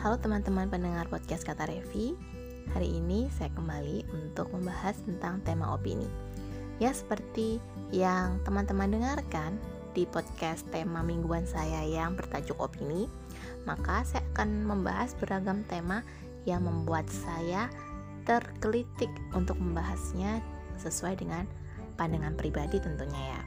Halo teman-teman pendengar podcast Kata Revi. Hari ini saya kembali untuk membahas tentang tema opini. Ya seperti yang teman-teman dengarkan di podcast tema mingguan saya yang bertajuk opini Maka saya akan membahas beragam tema yang membuat saya tergelitik untuk membahasnya sesuai dengan pandangan pribadi tentunya ya.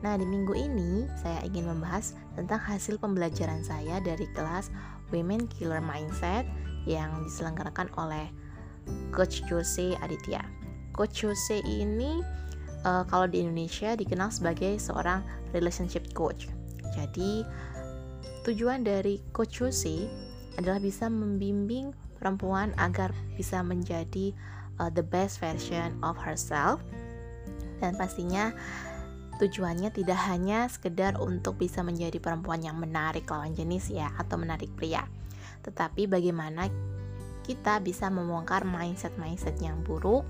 Nah, di minggu ini saya ingin membahas tentang hasil pembelajaran saya dari kelas Women Killer Mindset yang diselenggarakan oleh Coach Jose Aditya. Coach Jose ini uh, kalau di Indonesia dikenal sebagai seorang relationship coach. Jadi, tujuan dari Coach Jose adalah bisa membimbing perempuan agar bisa menjadi uh, the best version of herself dan pastinya Tujuannya tidak hanya sekedar untuk bisa menjadi perempuan yang menarik lawan jenis ya atau menarik pria, tetapi bagaimana kita bisa membongkar mindset-mindset yang buruk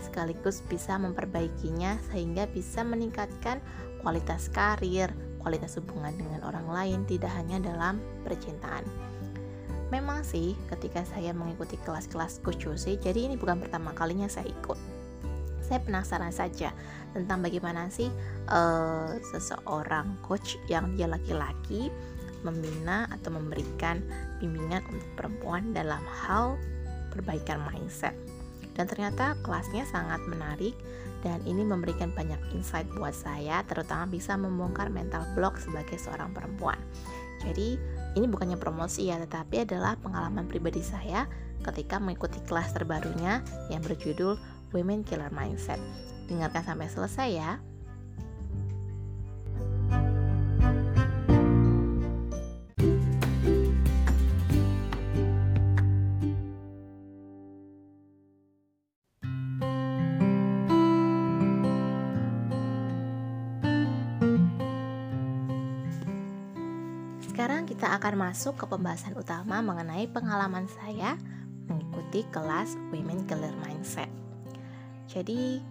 sekaligus bisa memperbaikinya sehingga bisa meningkatkan kualitas karir, kualitas hubungan dengan orang lain tidak hanya dalam percintaan. Memang sih ketika saya mengikuti kelas-kelas Coach Jose, jadi ini bukan pertama kalinya saya ikut saya penasaran saja tentang bagaimana sih uh, seseorang coach yang dia laki-laki membina atau memberikan bimbingan untuk perempuan dalam hal perbaikan mindset. Dan ternyata kelasnya sangat menarik dan ini memberikan banyak insight buat saya terutama bisa membongkar mental block sebagai seorang perempuan. Jadi ini bukannya promosi ya tetapi adalah pengalaman pribadi saya ketika mengikuti kelas terbarunya yang berjudul Women Killer Mindset. Dengarkan sampai selesai ya. Sekarang kita akan masuk ke pembahasan utama mengenai pengalaman saya mengikuti kelas Women Killer Mindset. Jadi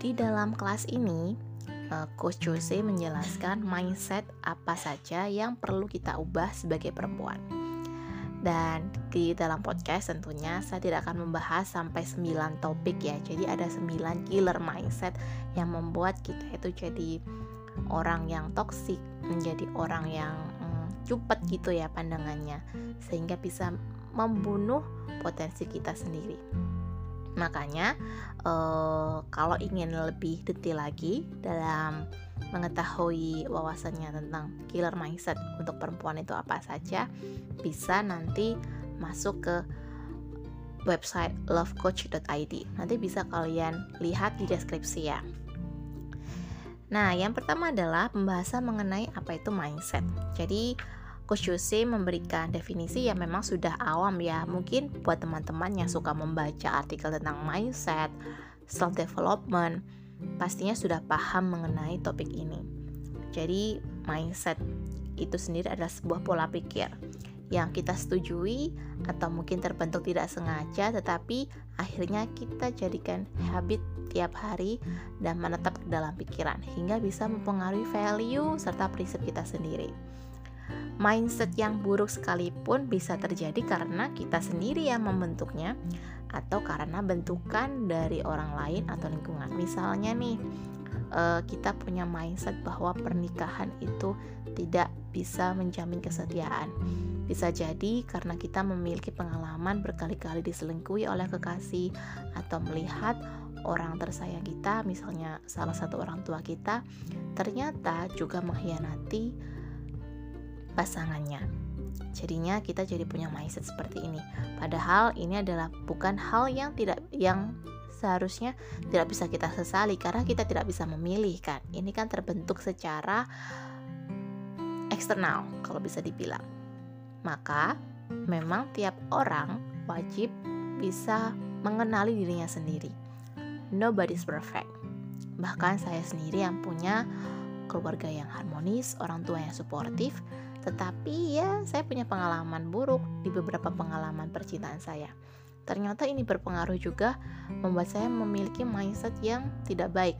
di dalam kelas ini eh, Coach Jose menjelaskan mindset apa saja yang perlu kita ubah sebagai perempuan. Dan di dalam podcast tentunya saya tidak akan membahas sampai 9 topik ya. Jadi ada 9 killer mindset yang membuat kita itu jadi orang yang toksik, menjadi orang yang hmm, cupet gitu ya pandangannya sehingga bisa membunuh potensi kita sendiri. Makanya uh, kalau ingin lebih detail lagi dalam mengetahui wawasannya tentang killer mindset untuk perempuan itu apa saja, bisa nanti masuk ke website lovecoach.id. Nanti bisa kalian lihat di deskripsi ya. Nah, yang pertama adalah pembahasan mengenai apa itu mindset. Jadi, Coach Jose memberikan definisi yang memang sudah awam ya. Mungkin buat teman-teman yang suka membaca artikel tentang mindset, self development, pastinya sudah paham mengenai topik ini. Jadi, mindset itu sendiri adalah sebuah pola pikir yang kita setujui atau mungkin terbentuk tidak sengaja tetapi akhirnya kita jadikan habit tiap hari dan menetap dalam pikiran hingga bisa mempengaruhi value serta prinsip kita sendiri mindset yang buruk sekalipun bisa terjadi karena kita sendiri yang membentuknya atau karena bentukan dari orang lain atau lingkungan. Misalnya nih, eh, kita punya mindset bahwa pernikahan itu tidak bisa menjamin kesetiaan. Bisa jadi karena kita memiliki pengalaman berkali-kali diselingkuhi oleh kekasih atau melihat orang tersayang kita, misalnya salah satu orang tua kita, ternyata juga mengkhianati pasangannya. Jadinya kita jadi punya mindset seperti ini. Padahal ini adalah bukan hal yang tidak yang seharusnya tidak bisa kita sesali karena kita tidak bisa memilih kan. Ini kan terbentuk secara eksternal kalau bisa dibilang. Maka memang tiap orang wajib bisa mengenali dirinya sendiri. Nobody's perfect. Bahkan saya sendiri yang punya keluarga yang harmonis, orang tua yang suportif, tetapi ya saya punya pengalaman buruk di beberapa pengalaman percintaan saya. Ternyata ini berpengaruh juga membuat saya memiliki mindset yang tidak baik.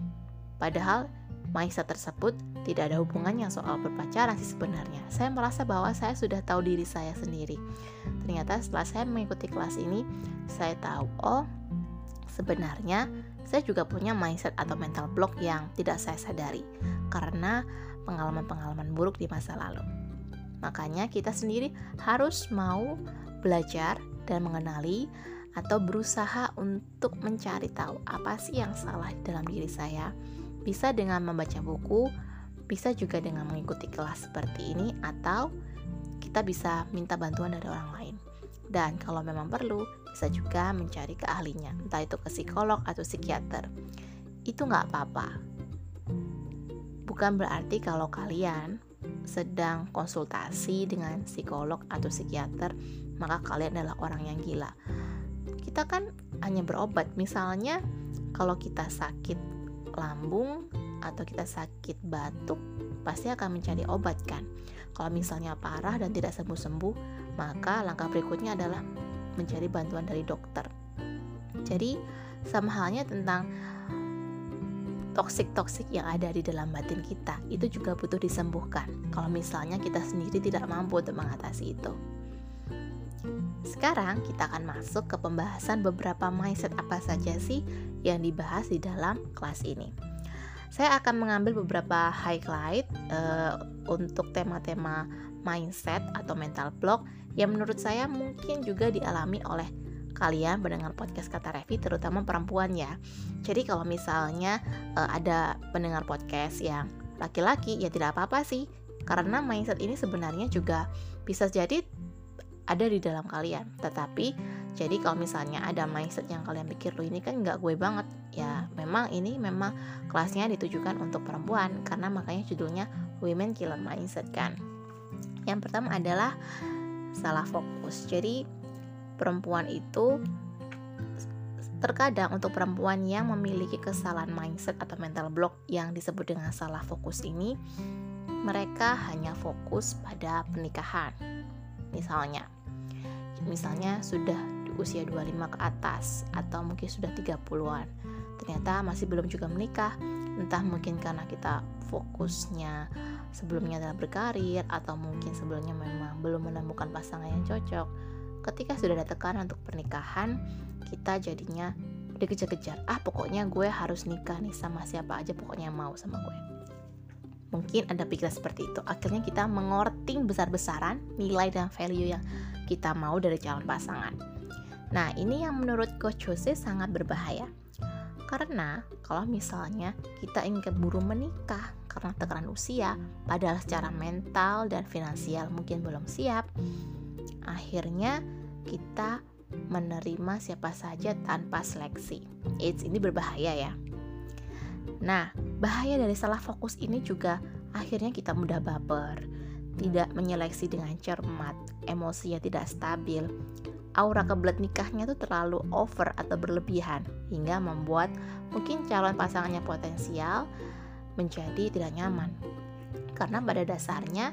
Padahal mindset tersebut tidak ada hubungannya soal berpacaran sih sebenarnya. Saya merasa bahwa saya sudah tahu diri saya sendiri. Ternyata setelah saya mengikuti kelas ini, saya tahu oh sebenarnya saya juga punya mindset atau mental block yang tidak saya sadari karena pengalaman-pengalaman buruk di masa lalu. Makanya kita sendiri harus mau belajar dan mengenali atau berusaha untuk mencari tahu apa sih yang salah dalam diri saya bisa dengan membaca buku, bisa juga dengan mengikuti kelas seperti ini, atau kita bisa minta bantuan dari orang lain. Dan kalau memang perlu, bisa juga mencari ke ahlinya, entah itu ke psikolog atau psikiater. Itu nggak apa-apa. Bukan berarti kalau kalian sedang konsultasi dengan psikolog atau psikiater, maka kalian adalah orang yang gila. Kita kan hanya berobat, misalnya kalau kita sakit lambung atau kita sakit batuk pasti akan mencari obat kan? Kalau misalnya parah dan tidak sembuh-sembuh maka langkah berikutnya adalah mencari bantuan dari dokter. Jadi sama halnya tentang toksik-toksik yang ada di dalam batin kita itu juga butuh disembuhkan kalau misalnya kita sendiri tidak mampu untuk mengatasi itu sekarang kita akan masuk ke pembahasan beberapa mindset apa saja sih yang dibahas di dalam kelas ini. Saya akan mengambil beberapa highlight uh, untuk tema-tema mindset atau mental block yang menurut saya mungkin juga dialami oleh kalian mendengar podcast kata Revi terutama perempuan ya. Jadi kalau misalnya uh, ada pendengar podcast yang laki-laki ya tidak apa-apa sih karena mindset ini sebenarnya juga bisa jadi ada di dalam kalian. Tetapi jadi kalau misalnya ada mindset yang kalian pikir lo ini kan nggak gue banget, ya memang ini memang kelasnya ditujukan untuk perempuan karena makanya judulnya Women Killer Mindset kan. Yang pertama adalah salah fokus. Jadi perempuan itu terkadang untuk perempuan yang memiliki kesalahan mindset atau mental block yang disebut dengan salah fokus ini, mereka hanya fokus pada pernikahan. Misalnya, misalnya sudah usia 25 ke atas atau mungkin sudah 30-an. Ternyata masih belum juga menikah. Entah mungkin karena kita fokusnya sebelumnya adalah berkarir atau mungkin sebelumnya memang belum menemukan pasangan yang cocok. Ketika sudah ada tekanan untuk pernikahan, kita jadinya dikejar-kejar. Ah, pokoknya gue harus nikah nih sama siapa aja pokoknya mau sama gue. Mungkin ada pikiran seperti itu. Akhirnya kita mengorting besar-besaran nilai dan value yang kita mau dari calon pasangan. Nah, ini yang menurut Coach Jose sangat berbahaya. Karena kalau misalnya kita ingin keburu menikah karena tekanan usia, padahal secara mental dan finansial mungkin belum siap, akhirnya kita menerima siapa saja tanpa seleksi. It's ini berbahaya ya. Nah, bahaya dari salah fokus ini juga akhirnya kita mudah baper, tidak menyeleksi dengan cermat, emosinya tidak stabil, aura kebelet nikahnya tuh terlalu over atau berlebihan hingga membuat mungkin calon pasangannya potensial menjadi tidak nyaman. Karena pada dasarnya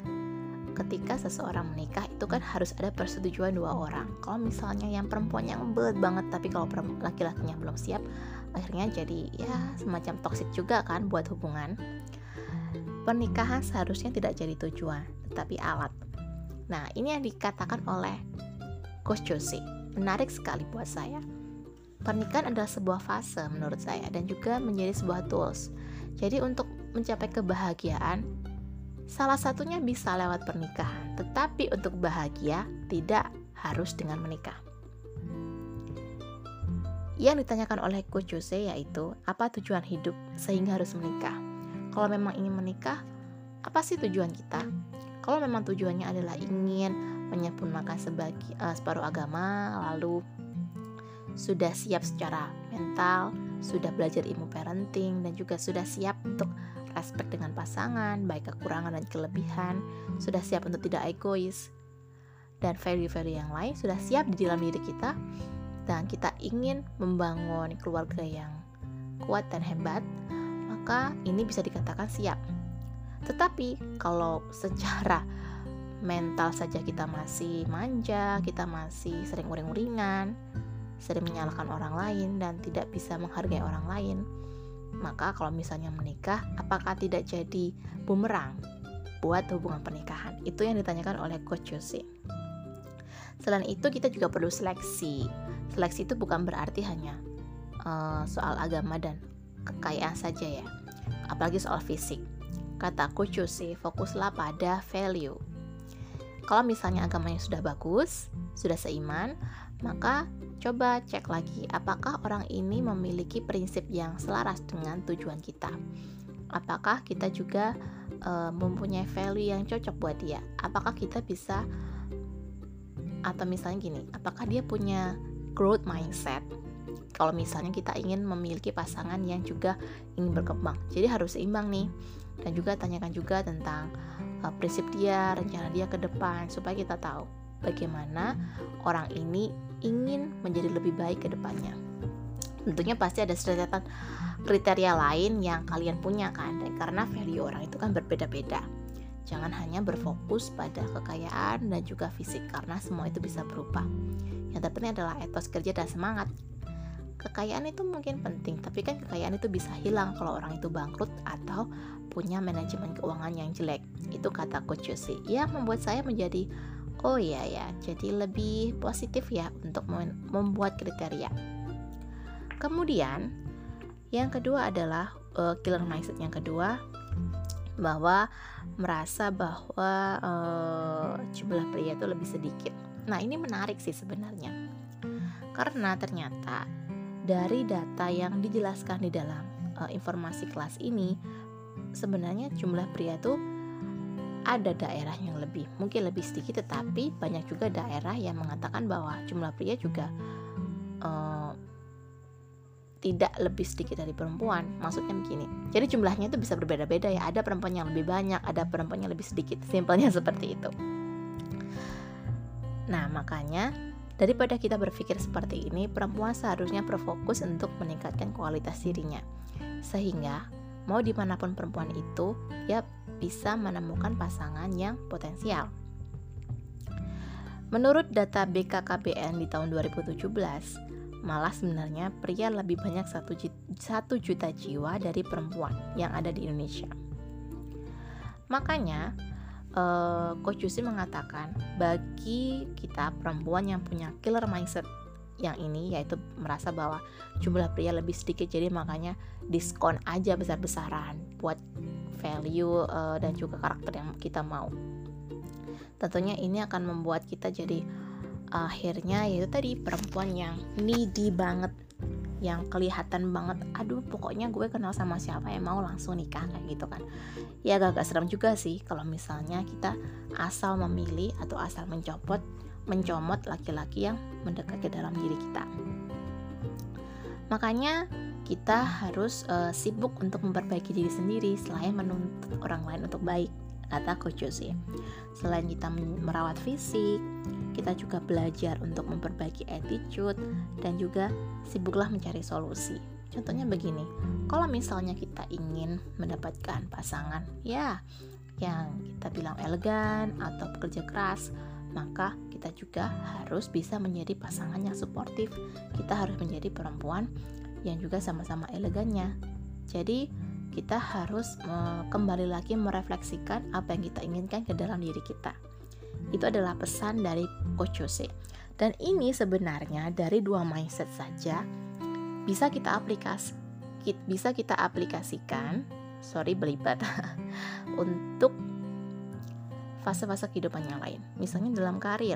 ketika seseorang menikah itu kan harus ada persetujuan dua orang. Kalau misalnya yang perempuan yang belet banget tapi kalau laki-lakinya belum siap, akhirnya jadi ya semacam toksik juga kan buat hubungan. Pernikahan seharusnya tidak jadi tujuan, tetapi alat. Nah, ini yang dikatakan oleh Coach Jose. Menarik sekali buat saya. Pernikahan adalah sebuah fase menurut saya dan juga menjadi sebuah tools. Jadi untuk mencapai kebahagiaan, salah satunya bisa lewat pernikahan. Tetapi untuk bahagia tidak harus dengan menikah. Yang ditanyakan oleh Coach Jose yaitu apa tujuan hidup sehingga harus menikah. Kalau memang ingin menikah, apa sih tujuan kita? Kalau memang tujuannya adalah ingin menyempurnakan sebagai uh, separuh agama, lalu sudah siap secara mental, sudah belajar ilmu parenting dan juga sudah siap untuk respect dengan pasangan, baik kekurangan dan kelebihan, sudah siap untuk tidak egois dan value-value yang lain sudah siap di dalam diri kita dan kita ingin membangun keluarga yang kuat dan hebat, maka ini bisa dikatakan siap. Tetapi kalau secara mental saja kita masih manja, kita masih sering uring-uringan, sering menyalahkan orang lain dan tidak bisa menghargai orang lain, maka kalau misalnya menikah, apakah tidak jadi bumerang buat hubungan pernikahan? Itu yang ditanyakan oleh Coach Jose. Selain itu kita juga perlu seleksi. Seleksi itu bukan berarti hanya uh, soal agama dan kekayaan saja ya, apalagi soal fisik. Kata Coach Jose, fokuslah pada value. Kalau misalnya agamanya sudah bagus, sudah seiman, maka coba cek lagi apakah orang ini memiliki prinsip yang selaras dengan tujuan kita. Apakah kita juga uh, mempunyai value yang cocok buat dia? Apakah kita bisa atau misalnya gini, apakah dia punya growth mindset? Kalau misalnya kita ingin memiliki pasangan yang juga ingin berkembang, jadi harus seimbang nih. Dan juga tanyakan juga tentang uh, prinsip dia, rencana dia ke depan, supaya kita tahu bagaimana orang ini ingin menjadi lebih baik ke depannya. Tentunya pasti ada sedikit kriteria lain yang kalian punya kan, karena value orang itu kan berbeda-beda. Jangan hanya berfokus pada kekayaan dan juga fisik karena semua itu bisa berubah. Yang terpenting adalah etos kerja dan semangat. Kekayaan itu mungkin penting, tapi kan kekayaan itu bisa hilang kalau orang itu bangkrut atau punya manajemen keuangan yang jelek. Itu kata Coach Yossi. Ya, membuat saya menjadi oh iya ya, jadi lebih positif ya untuk membuat kriteria. Kemudian, yang kedua adalah uh, killer mindset yang kedua bahwa merasa bahwa uh, jumlah pria itu lebih sedikit. Nah, ini menarik sih sebenarnya. Karena ternyata dari data yang dijelaskan di dalam uh, informasi kelas ini sebenarnya jumlah pria itu ada daerah yang lebih mungkin lebih sedikit tetapi banyak juga daerah yang mengatakan bahwa jumlah pria juga uh, tidak lebih sedikit dari perempuan. Maksudnya begini. Jadi jumlahnya itu bisa berbeda-beda ya. Ada perempuan yang lebih banyak, ada perempuan yang lebih sedikit. Simpelnya seperti itu. Nah, makanya daripada kita berpikir seperti ini, perempuan seharusnya berfokus untuk meningkatkan kualitas dirinya. Sehingga mau di mana pun perempuan itu, ya bisa menemukan pasangan yang potensial. Menurut data BKKBN di tahun 2017, Malah sebenarnya pria lebih banyak satu juta jiwa dari perempuan yang ada di Indonesia. Makanya, uh, Coach Yusi mengatakan bagi kita perempuan yang punya killer mindset yang ini yaitu merasa bahwa jumlah pria lebih sedikit jadi makanya diskon aja besar-besaran buat value uh, dan juga karakter yang kita mau. Tentunya ini akan membuat kita jadi akhirnya yaitu tadi perempuan yang needy banget yang kelihatan banget aduh pokoknya gue kenal sama siapa yang mau langsung nikah kayak gitu kan ya agak-agak serem juga sih kalau misalnya kita asal memilih atau asal mencopot mencomot laki-laki yang mendekat ke dalam diri kita makanya kita harus uh, sibuk untuk memperbaiki diri sendiri selain menuntut orang lain untuk baik kata Coach sih selain kita merawat fisik kita juga belajar untuk memperbaiki attitude dan juga sibuklah mencari solusi. Contohnya begini, kalau misalnya kita ingin mendapatkan pasangan ya yang kita bilang elegan atau bekerja keras, maka kita juga harus bisa menjadi pasangan yang suportif. Kita harus menjadi perempuan yang juga sama-sama elegannya. Jadi, kita harus kembali lagi merefleksikan apa yang kita inginkan ke dalam diri kita. Itu adalah pesan dari Coach Jose. Dan ini sebenarnya dari dua mindset saja bisa kita aplikas bisa kita aplikasikan sorry belibet untuk fase-fase kehidupan yang lain misalnya dalam karir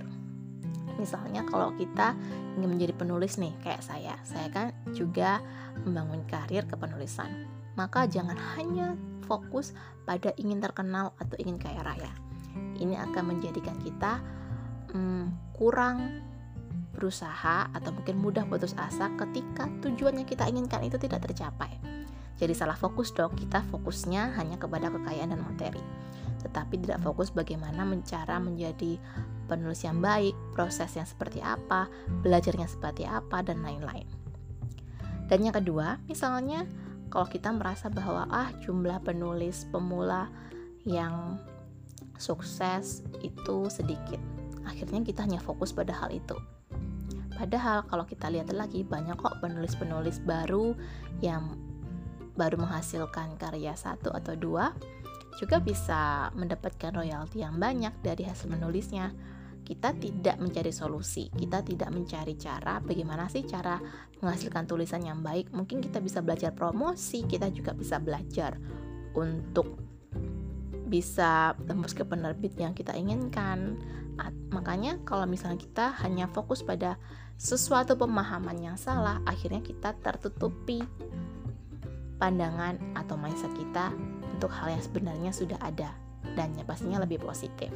misalnya kalau kita ingin menjadi penulis nih kayak saya saya kan juga membangun karir kepenulisan maka jangan hanya fokus pada ingin terkenal atau ingin kaya raya ini akan menjadikan kita hmm, kurang berusaha atau mungkin mudah putus asa ketika tujuan yang kita inginkan itu tidak tercapai. Jadi salah fokus dong, kita fokusnya hanya kepada kekayaan dan materi. Tetapi tidak fokus bagaimana mencara menjadi penulis yang baik, proses yang seperti apa, belajarnya seperti apa, dan lain-lain. Dan yang kedua, misalnya kalau kita merasa bahwa ah jumlah penulis pemula yang sukses itu sedikit. Akhirnya kita hanya fokus pada hal itu. Padahal kalau kita lihat lagi banyak kok penulis-penulis baru yang baru menghasilkan karya satu atau dua juga bisa mendapatkan royalti yang banyak dari hasil menulisnya kita tidak mencari solusi, kita tidak mencari cara bagaimana sih cara menghasilkan tulisan yang baik. Mungkin kita bisa belajar promosi, kita juga bisa belajar untuk bisa tembus ke penerbit yang kita inginkan. Makanya kalau misalnya kita hanya fokus pada sesuatu pemahaman yang salah, akhirnya kita tertutupi pandangan atau mindset kita untuk hal yang sebenarnya sudah ada dan pastinya lebih positif.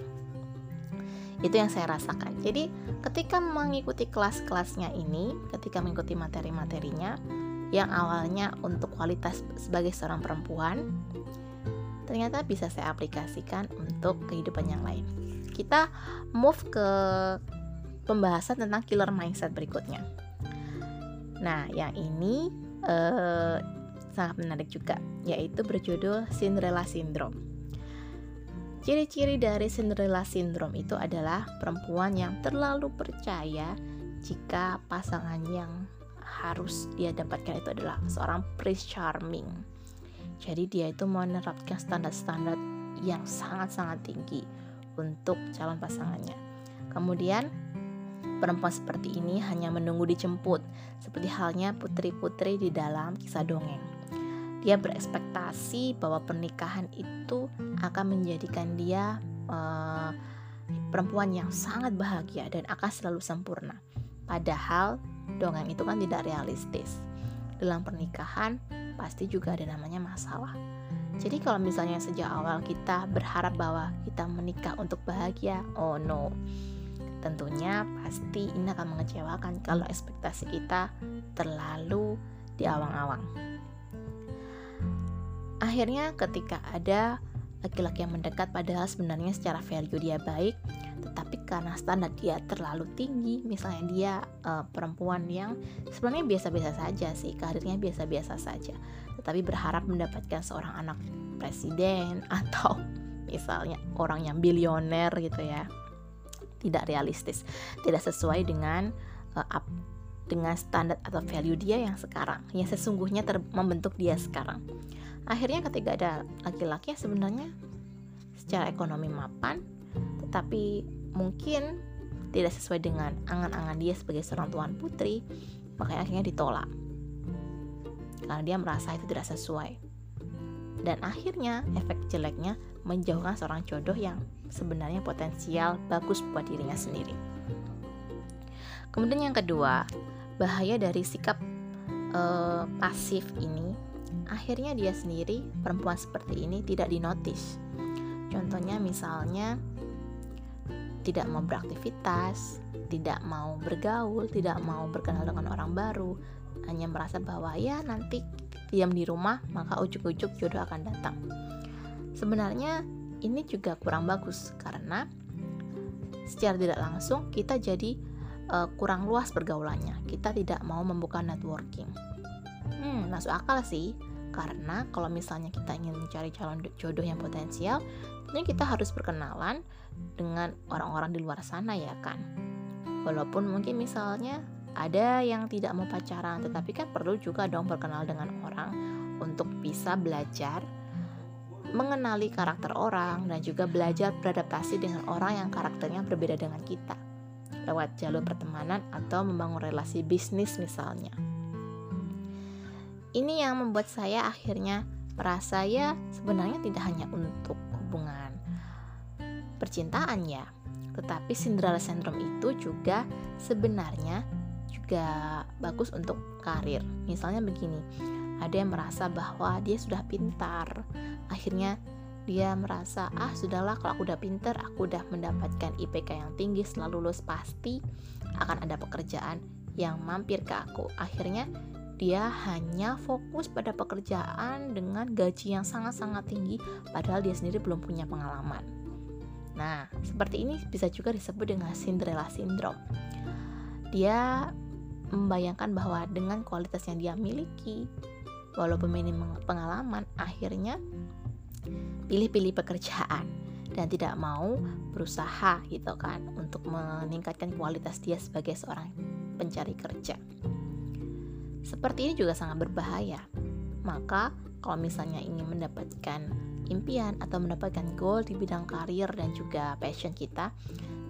Itu yang saya rasakan. Jadi ketika mengikuti kelas-kelasnya ini ketika mengikuti materi-materinya yang awalnya untuk kualitas sebagai seorang perempuan ternyata bisa saya aplikasikan untuk kehidupan yang lain. Kita move ke pembahasan tentang killer mindset berikutnya. Nah yang ini uh, sangat menarik juga yaitu berjudul Cinderella Syndrome Ciri-ciri dari Cinderella Syndrome itu adalah perempuan yang terlalu percaya jika pasangan yang harus dia dapatkan itu adalah seorang prince charming. Jadi dia itu menerapkan standar-standar yang sangat-sangat tinggi untuk calon pasangannya. Kemudian perempuan seperti ini hanya menunggu dijemput, seperti halnya putri-putri di dalam kisah dongeng. Dia berekspektasi bahwa pernikahan itu akan menjadikan dia uh, perempuan yang sangat bahagia dan akan selalu sempurna. Padahal dongeng itu kan tidak realistis. Dalam pernikahan pasti juga ada namanya masalah. Jadi kalau misalnya sejak awal kita berharap bahwa kita menikah untuk bahagia, oh no. Tentunya pasti ini akan mengecewakan kalau ekspektasi kita terlalu di awang-awang. Akhirnya ketika ada laki-laki yang mendekat padahal sebenarnya secara value dia baik tetapi karena standar dia terlalu tinggi misalnya dia uh, perempuan yang sebenarnya biasa-biasa saja sih karirnya biasa-biasa saja tetapi berharap mendapatkan seorang anak presiden atau misalnya orang yang bilioner gitu ya tidak realistis tidak sesuai dengan uh, up, dengan standar atau value dia yang sekarang yang sesungguhnya membentuk dia sekarang akhirnya ketika ada laki-laki yang sebenarnya secara ekonomi mapan tetapi mungkin tidak sesuai dengan angan-angan dia sebagai seorang tuan putri makanya akhirnya ditolak. Karena dia merasa itu tidak sesuai. Dan akhirnya efek jeleknya menjauhkan seorang jodoh yang sebenarnya potensial bagus buat dirinya sendiri. Kemudian yang kedua bahaya dari sikap uh, pasif ini akhirnya dia sendiri perempuan seperti ini tidak dinotis. Contohnya misalnya tidak mau beraktivitas tidak mau bergaul tidak mau berkenal dengan orang baru hanya merasa bahwa ya nanti diam di rumah maka ujuk-ujuk jodoh akan datang. Sebenarnya ini juga kurang bagus karena secara tidak langsung kita jadi uh, kurang luas pergaulannya. Kita tidak mau membuka networking. Hmm masuk akal sih karena kalau misalnya kita ingin mencari calon jodoh yang potensial, tentunya kita harus berkenalan dengan orang-orang di luar sana ya kan. Walaupun mungkin misalnya ada yang tidak mau pacaran, tetapi kan perlu juga dong berkenal dengan orang untuk bisa belajar mengenali karakter orang dan juga belajar beradaptasi dengan orang yang karakternya berbeda dengan kita lewat jalur pertemanan atau membangun relasi bisnis misalnya. Ini yang membuat saya akhirnya merasa ya sebenarnya tidak hanya untuk hubungan percintaan ya, tetapi Cinderella syndrome itu juga sebenarnya juga bagus untuk karir. Misalnya begini, ada yang merasa bahwa dia sudah pintar, akhirnya dia merasa ah sudahlah kalau aku udah pintar, aku udah mendapatkan IPK yang tinggi setelah lulus pasti akan ada pekerjaan yang mampir ke aku akhirnya dia hanya fokus pada pekerjaan dengan gaji yang sangat-sangat tinggi padahal dia sendiri belum punya pengalaman. Nah, seperti ini bisa juga disebut dengan Cinderella syndrome. Dia membayangkan bahwa dengan kualitas yang dia miliki, walaupun minim pengalaman, akhirnya pilih-pilih pekerjaan dan tidak mau berusaha gitu kan untuk meningkatkan kualitas dia sebagai seorang pencari kerja. Seperti ini juga sangat berbahaya. Maka kalau misalnya ingin mendapatkan impian atau mendapatkan goal di bidang karir dan juga passion kita,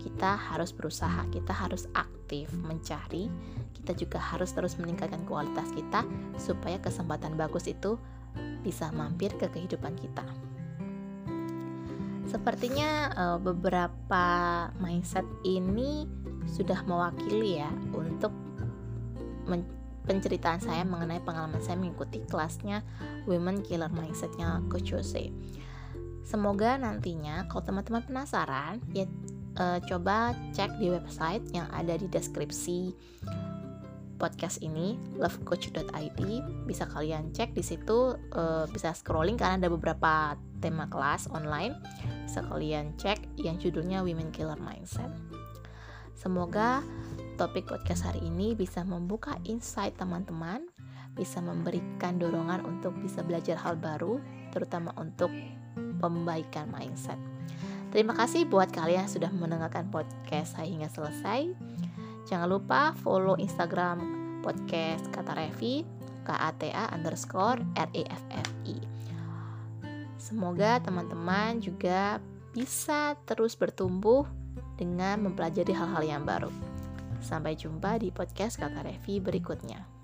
kita harus berusaha, kita harus aktif mencari, kita juga harus terus meningkatkan kualitas kita supaya kesempatan bagus itu bisa mampir ke kehidupan kita. Sepertinya uh, beberapa mindset ini sudah mewakili ya untuk penceritaan saya mengenai pengalaman saya mengikuti kelasnya Women Killer Mindsetnya Coach Jose. Semoga nantinya kalau teman-teman penasaran ya uh, coba cek di website yang ada di deskripsi podcast ini lovecoach.id bisa kalian cek di situ uh, bisa scrolling karena ada beberapa tema kelas online. Bisa kalian cek yang judulnya Women Killer Mindset. Semoga topik podcast hari ini bisa membuka insight teman-teman bisa memberikan dorongan untuk bisa belajar hal baru terutama untuk pembaikan mindset Terima kasih buat kalian yang sudah mendengarkan podcast saya hingga selesai. Jangan lupa follow Instagram podcast Kata Revi KATA underscore REFFI. Semoga teman-teman juga bisa terus bertumbuh dengan mempelajari hal-hal yang baru. Sampai jumpa di podcast Kata Revi berikutnya.